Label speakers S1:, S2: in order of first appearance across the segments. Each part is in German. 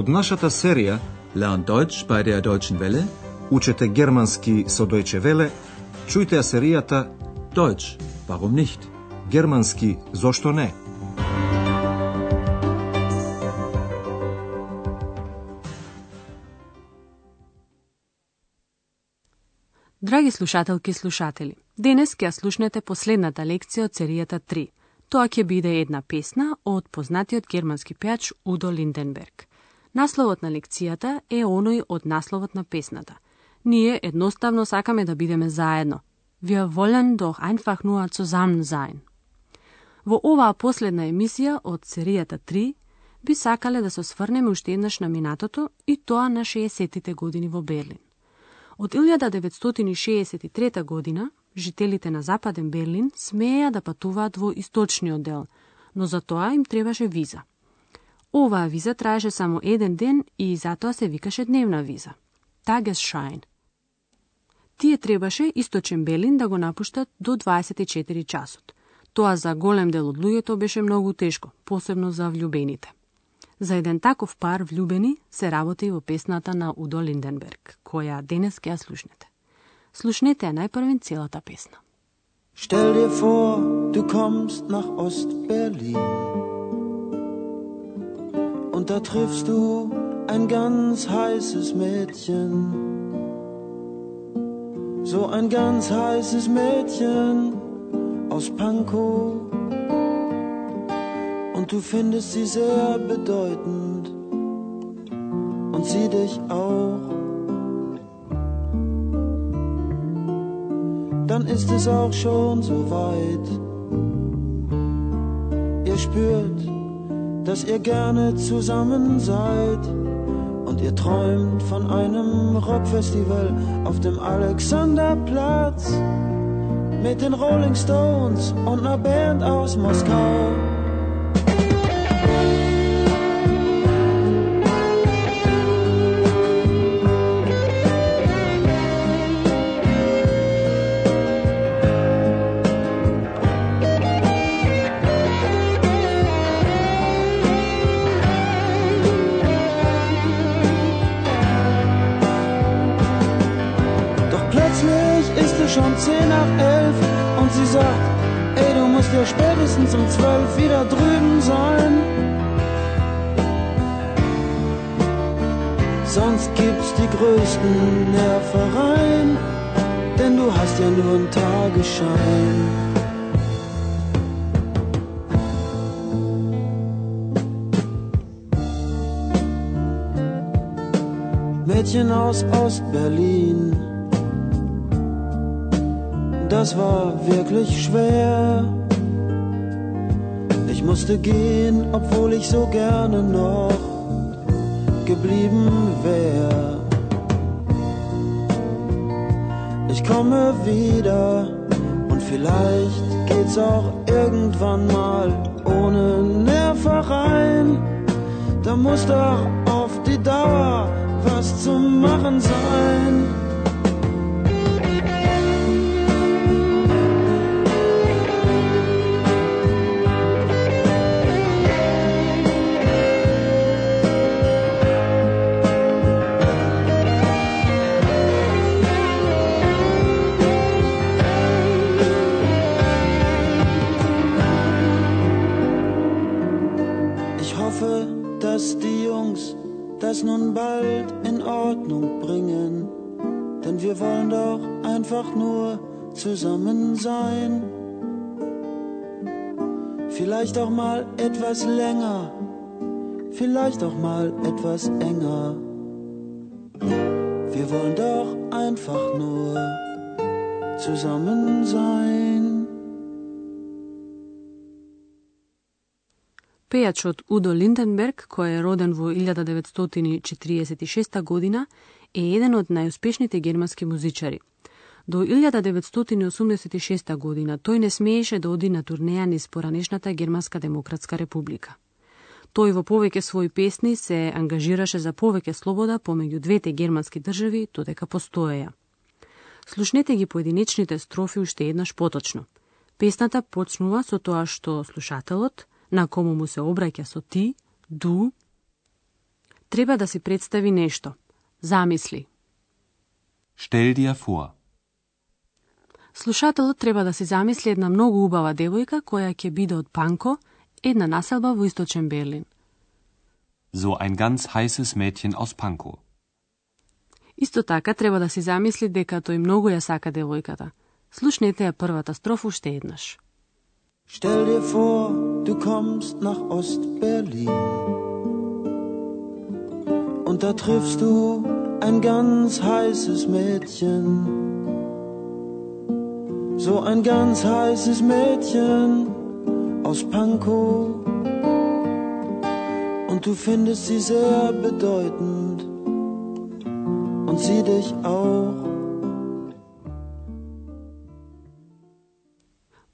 S1: Од нашата серија
S2: Learn Deutsch bei der Deutschen Welle.
S1: Учете германски со Deutsche Welle, чујте ја серијата
S2: Deutsch, warum nicht?
S1: Германски зошто не?
S3: Драги слушателки и слушатели, денес ќе ја слушнете последната лекција од серијата 3. Тоа ќе биде една песна од познатиот германски пејач Удо Линденберг. Насловот на лекцијата е оној од насловот на песната. Ние едноставно сакаме да бидеме заедно. Wir wollen doch einfach nur zusammen sein. Во оваа последна емисија од серијата 3 би сакале да се сврнеме уште еднаш на минатото и тоа на 60-тите години во Берлин. Од 1963 година, жителите на Западен Берлин смеја да патуваат во источниот дел, но за тоа им требаше виза. Оваа виза траеше само еден ден и затоа се викаше дневна виза. Tagesschein. Тие требаше источен Белин да го напуштат до 24 часот. Тоа за голем дел од луѓето беше многу тешко, посебно за влюбените. За еден таков пар влюбени се работи во песната на Удо Линденберг, која денес ќе ја слушнете. Слушнете ја најпрвен целата песна.
S4: Stell dir vor, du kommst nach Ost-Berlin und da triffst du ein ganz heißes Mädchen. So ein ganz heißes Mädchen aus Pankow und du findest sie sehr bedeutend und sie dich auch. Dann ist es auch schon so weit. Ihr spürt, dass ihr gerne zusammen seid und ihr träumt von einem Rockfestival auf dem Alexanderplatz mit den Rolling Stones und einer Band aus Moskau. Zehn nach elf und sie sagt, ey, du musst ja spätestens um zwölf wieder drüben sein. Sonst gibt's die größten Nervereien, denn du hast ja nur einen Tagesschein. Mädchen aus Ost-Berlin. Das war wirklich schwer. Ich musste gehen, obwohl ich so gerne noch geblieben wär. Ich komme wieder und vielleicht geht's auch irgendwann mal ohne Nervereien. Da muss doch auf die Dauer was zu machen sein. einfach nur zusammen sein. Vielleicht auch mal etwas länger, vielleicht auch mal etwas enger. Wir wollen doch einfach nur zusammen sein.
S3: Pejač od Udo Lindenberg, koja je roden v 1946. godina, je eden od najuspješnijih germanskih muzičari – До 1986 година тој не смееше да оди на турнеја низ поранешната Германска демократска република. Тој во повеќе своји песни се ангажираше за повеќе слобода помеѓу двете германски држави додека постоеја. Слушнете ги поединечните строфи уште еднаш поточно. Песната почнува со тоа што слушателот, на кому му се обраќа со ти, ду, Треба да си представи нешто. Замисли.
S5: Stell dir vor.
S3: Слушателот треба да си замисли една многу убава девојка која ќе биде од Панко, една населба во источен Берлин.
S5: So ein ganz heißes Mädchen aus Pankow.
S3: Исто така треба да си замисли дека тој многу ја сака девојката. Слушнете ја првата строфа уште еднаш.
S4: Stell dir vor, du kommst nach Ost-Berlin. Und da triffst du ein ganz heißes Mädchen. So ein ganz heißes Mädchen aus Pankow. Und du findest sie sehr bedeutend. Und sie dich auch.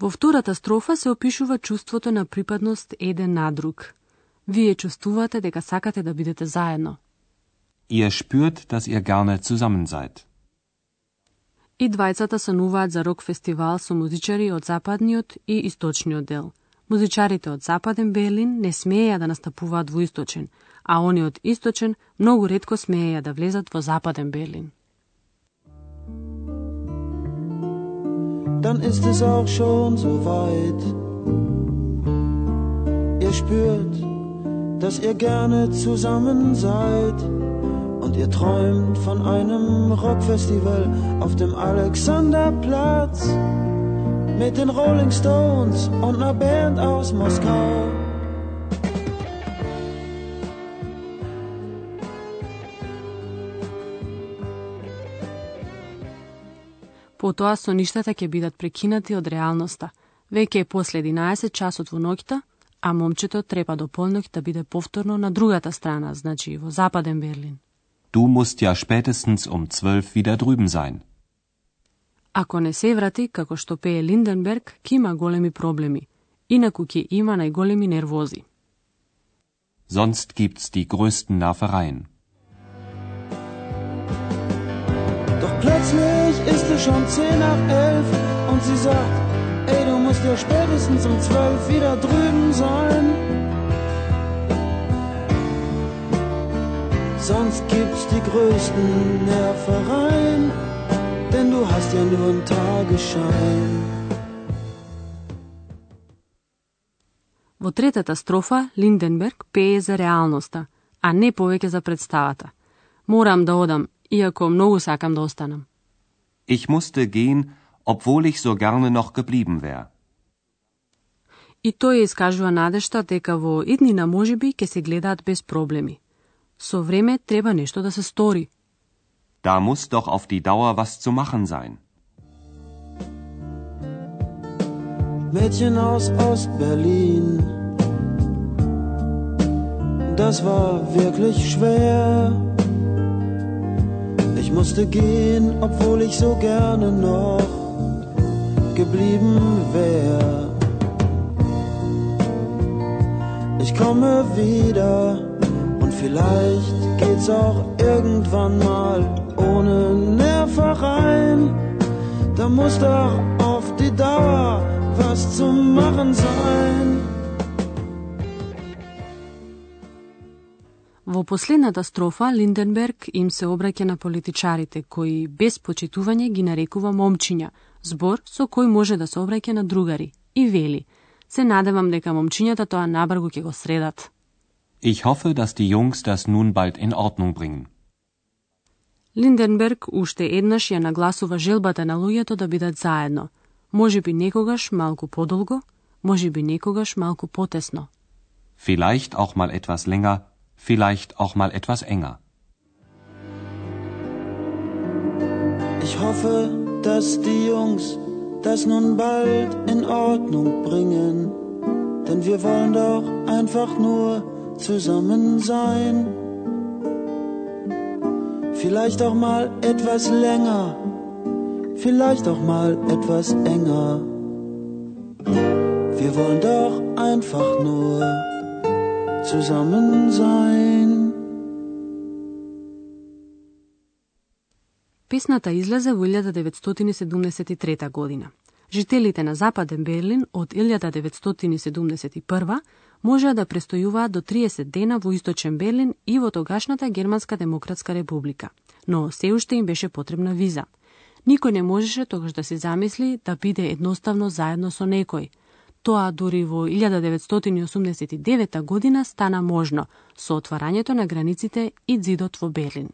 S3: Во втората строфа се опишува чувството на припадност еден на друг. Вие чувствувате дека сакате да бидете заедно.
S5: Ihr spürt, dass ihr gerne zusammen seid.
S3: И двајцата сануваат за рок фестивал со музичари од западниот и источниот дел. Музичарите од западен Берлин не смееја да настапуваат во источен, а они од источен многу ретко смееја да влезат во западен Берлин.
S4: dann ist es auch schon so weit. Ihr spürt, dass ihr gerne zusammen seid und ihr träumt von einem Rockfestival auf dem Alexanderplatz mit den Rolling Stones und einer Band aus Moskau.
S3: Потоа соништата ќе бидат прекинати од реалноста. Веќе е после 11 часот во ноќта, а момчето треба до полнок да биде повторно на другата страна, значи во западен Берлин.
S5: Du musst ja spätestens um zwölf wieder drüben sein.
S3: Ако не се врати, како што пее Линденберг, ќе има големи проблеми. Инаку ќе има најголеми нервози.
S5: Sonst gibt's die größten Nervereien.
S4: Doch plötzlich ist es schon zehn nach elf und sie sagt, ey, du musst ja spätestens um zwölf wieder drüben sein. Sonst gibt's die größten Nervereien, denn du hast ja nur einen Tagesschein.
S3: Во третата строфа Линденберг пее за реалноста, а не повеќе за представата. Морам да одам, иако многу сакам да останам.
S5: Ich musste gehen, obwohl ich so gerne noch geblieben wäre.
S3: И тој ја искажува надежта дека во иднина можеби ќе се гледаат без проблеми. Со време треба нешто да се стори.
S5: Da muss doch auf die Dauer was zu machen sein.
S4: Mädchen aus Ost-Berlin. Das war wirklich schwer. Ich musste gehen, obwohl ich so gerne noch geblieben wäre. Ich komme wieder und vielleicht geht's auch irgendwann mal ohne Nervereien. Da muss doch auf die Dauer was zu machen sein.
S3: Во последната строфа Линденберг им се обраќа на политичарите, кои без почитување ги нарекува момчиња, збор со кој може да се обраќа на другари, и вели, се надевам дека момчињата тоа набргу ќе го средат.
S5: Ich hoffe, dass die Jungs das nun bald in Ordnung bringen.
S3: Линденберг уште еднаш ја нагласува желбата на луѓето да бидат заедно, може би некогаш малку подолго, може би некогаш малку потесно.
S5: Vielleicht auch mal etwas länger, vielleicht auch mal etwas enger.
S4: Ich hoffe, dass die Jungs das nun bald in Ordnung bringen, denn wir wollen doch einfach nur zusammen sein. Vielleicht auch mal etwas länger, vielleicht auch mal etwas enger. Wir wollen doch einfach nur zusammen sein.
S3: Песната излезе во 1973 година. Жителите на Западен Берлин од 1971 можеа да престојуваат до 30 дена во Источен Берлин и во тогашната Германска демократска република, но се уште им беше потребна виза. Никој не можеше тогаш да се замисли да биде едноставно заедно со некој. Тоа дури во 1989 година стана можно со отварањето на границите и зидот во Берлин.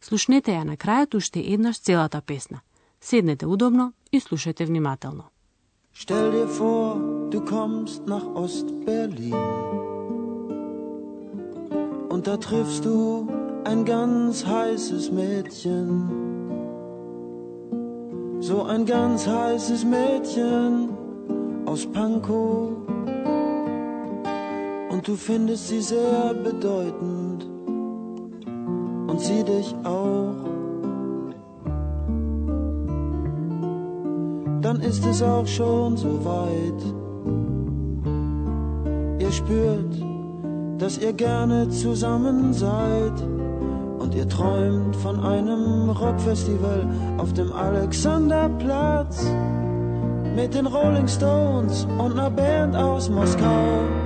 S3: Слушнете ја на крајот уште еднаш целата песна. Седнете удобно и слушайте внимателно.
S4: Stell dir vor, du kommst nach Ost-Berlin und da triffst du ein ganz heißes Mädchen. So ein ganz heißes Mädchen aus Pankow und du findest sie sehr bedeutend und sie dich auch. dann ist es auch schon so weit. Spürt, dass ihr gerne zusammen seid und ihr träumt von einem Rockfestival auf dem Alexanderplatz mit den Rolling Stones und einer Band aus Moskau.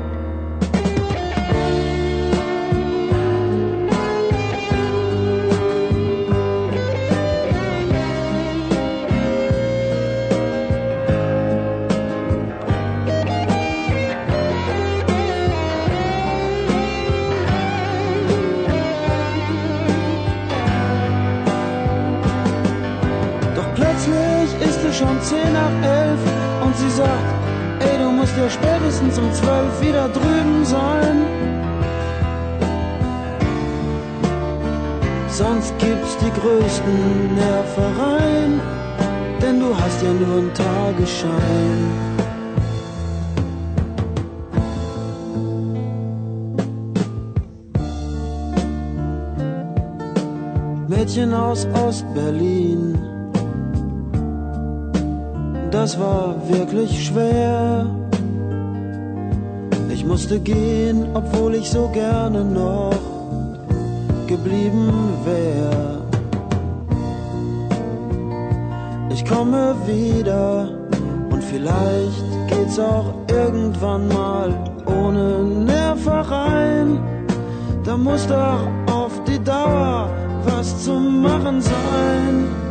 S4: Zehn nach elf und sie sagt, ey, du musst ja spätestens um zwölf wieder drüben sein. Sonst gibt's die größten Nervereien, denn du hast ja nur einen Tagesschein. Mädchen aus Ostberlin das war wirklich schwer. Ich musste gehen, obwohl ich so gerne noch geblieben wär. Ich komme wieder und vielleicht geht's auch irgendwann mal ohne Nervereien. Da muss doch auf die Dauer was zu machen sein.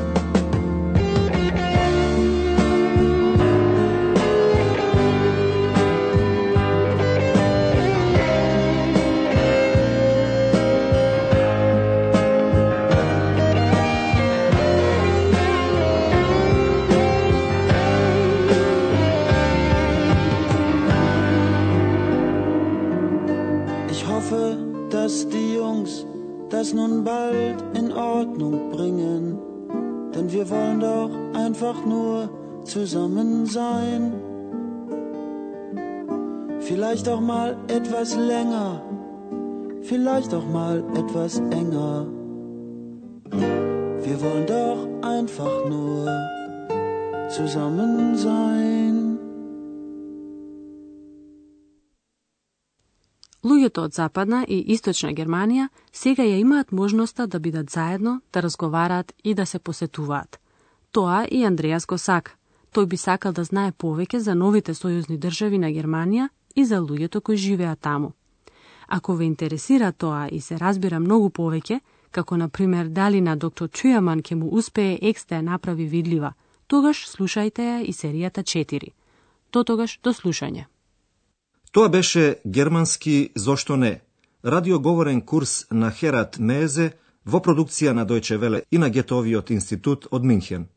S4: Zusammen sein. Vielleicht auch mal etwas länger, vielleicht auch mal etwas enger. Wir wollen doch einfach nur zusammen sein.
S3: Луѓето од Западна и Источна Германија сега ја имаат можноста да бидат заедно, да разговараат и да се посетуваат. Тоа и Андреас го сака. Тој би сакал да знае повеќе за новите сојузни држави на Германија и за луѓето кои живеат таму. Ако ве интересира тоа и се разбира многу повеќе, како на пример дали на доктор Чујаман ќе му успее екс да ја направи видлива, тогаш слушајте ја и серијата 4. До тогаш, до слушање.
S1: Тоа беше германски «Зошто не?» радиоговорен курс на Херат Мезе во продукција на Дојче Веле и на Гетовиот институт од Минхен.